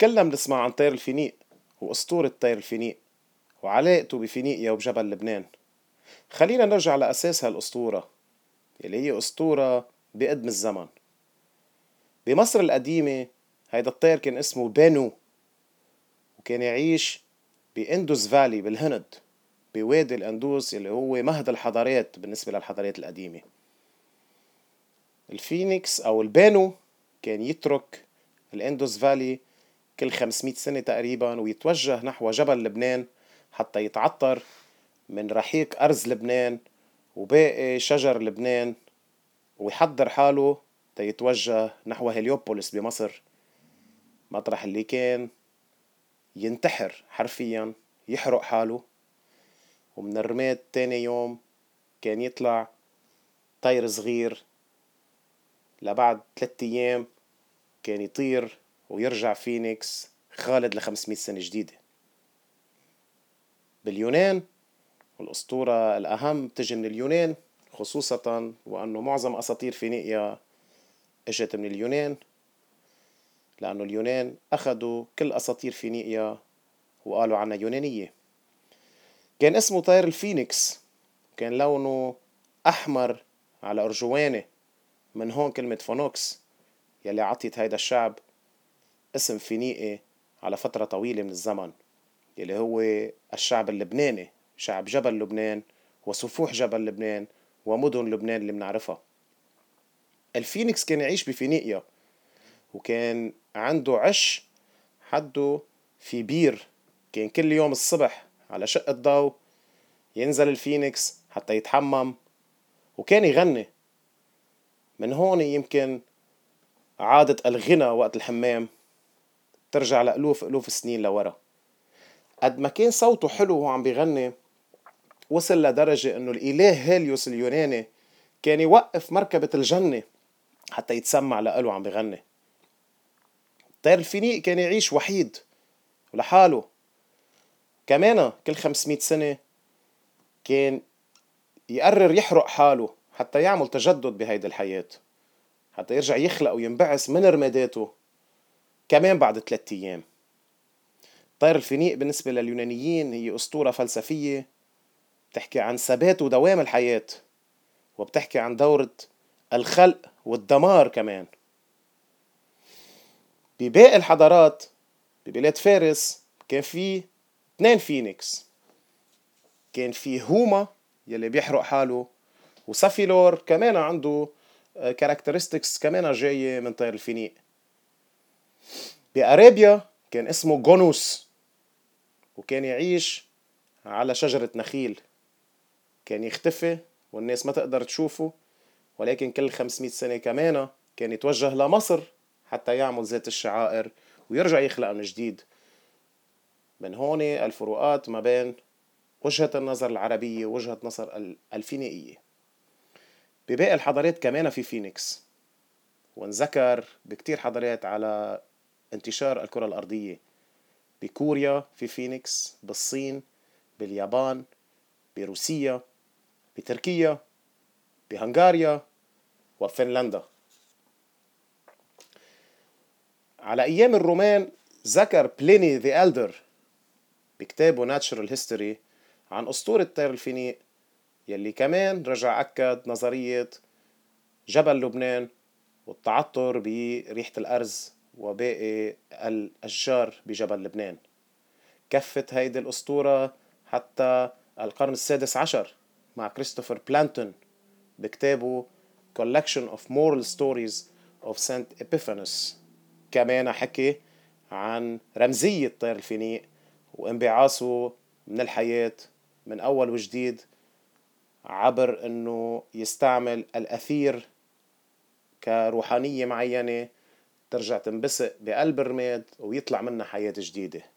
كلنا بنسمع عن طير الفينيق وأسطورة طير الفينيق وعلاقته بفينيقيا وبجبل لبنان. خلينا نرجع لأساس هالأسطورة يلي هي أسطورة بقدم الزمن. بمصر القديمة هيدا الطير كان اسمه بانو وكان يعيش بإندوس فالي بالهند بوادي الأندوس اللي هو مهد الحضارات بالنسبة للحضارات القديمة. الفينيكس أو البانو كان يترك ال Indus Valley كل 500 سنة تقريبا ويتوجه نحو جبل لبنان حتى يتعطر من رحيق أرز لبنان وباقي شجر لبنان ويحضر حاله تيتوجه نحو هليوبوليس بمصر. مطرح اللي كان ينتحر حرفيا يحرق حاله. ومن الرماد تاني يوم كان يطلع طير صغير. لبعد ثلاثة أيام كان يطير ويرجع فينيكس خالد لخمسمية سنة جديدة. باليونان والأسطورة الأهم بتجي من اليونان خصوصا وأنه معظم أساطير فينيقيا إجت من اليونان لأنه اليونان أخدوا كل أساطير فينيقيا وقالوا عنها يونانية. كان اسمه طير الفينيكس كان لونه أحمر على أرجواني من هون كلمة فونوكس يلي عطيت هيدا الشعب اسم فينيقي على فترة طويلة من الزمن يلي هو الشعب اللبناني شعب جبل لبنان وسفوح جبل لبنان ومدن لبنان اللي بنعرفها الفينيكس كان يعيش بفينيقيا وكان عنده عش حده في بير. كان كل يوم الصبح على شق الضوء ينزل الفينيكس حتى يتحمم وكان يغني. من هون يمكن عادة الغنى وقت الحمام. ترجع لألوف ألوف السنين لورا. قد ما كان صوته حلو وهو عم بيغني وصل لدرجة إنه الإله هيليوس اليوناني كان يوقف مركبة الجنة حتى يتسمع لألو عم بغني طير الفينيق كان يعيش وحيد ولحاله كمان كل 500 سنة كان يقرر يحرق حاله حتى يعمل تجدد بهيدي الحياة حتى يرجع يخلق وينبعث من رماداته كمان بعد ثلاثة أيام. طير الفينيق بالنسبة لليونانيين هي أسطورة فلسفية بتحكي عن ثبات ودوام الحياة وبتحكي عن دورة الخلق والدمار كمان. بباقي الحضارات ببلاد فارس كان في اثنين فينيكس. كان في هوما يلي بيحرق حاله وسافيلور كمان عنده characteristics كمان جاية من طير الفينيق. ب Arabia كان اسمه جونوس وكان يعيش على شجرة نخيل. كان يختفي والناس ما تقدر تشوفه ولكن كل 500 سنة كمان كان يتوجه لمصر حتى يعمل ذات الشعائر ويرجع يخلق من جديد. من هون الفروقات ما بين وجهة النظر العربية ووجهة نظر الفينيقية. بباقي الحضارات كمان في فينيكس وانذكر بكتير حضارات على انتشار الكرة الأرضية بكوريا في فينيكس بالصين باليابان بروسيا بتركيا بهنغاريا وفنلندا. على أيام الرومان ذكر Pliny the Elder بكتابه Natural History عن أسطورة طير الفينيق يلي كمان رجع أكد نظرية جبل لبنان والتعطر بريحة الأرز. وباقي الأشجار بجبل لبنان. كفت هيدي الأسطورة حتى القرن السادس عشر مع كريستوفر بلانتون بكتابه Collection of Moral Stories of Saint Epiphanes كمان حكي عن رمزية طير الفينيق وانبعاثه من الحياة من أول وجديد عبر إنه يستعمل الأثير كروحانية معينة ترجع تنبسط بقلب الرماد ويطلع منها حياة جديدة.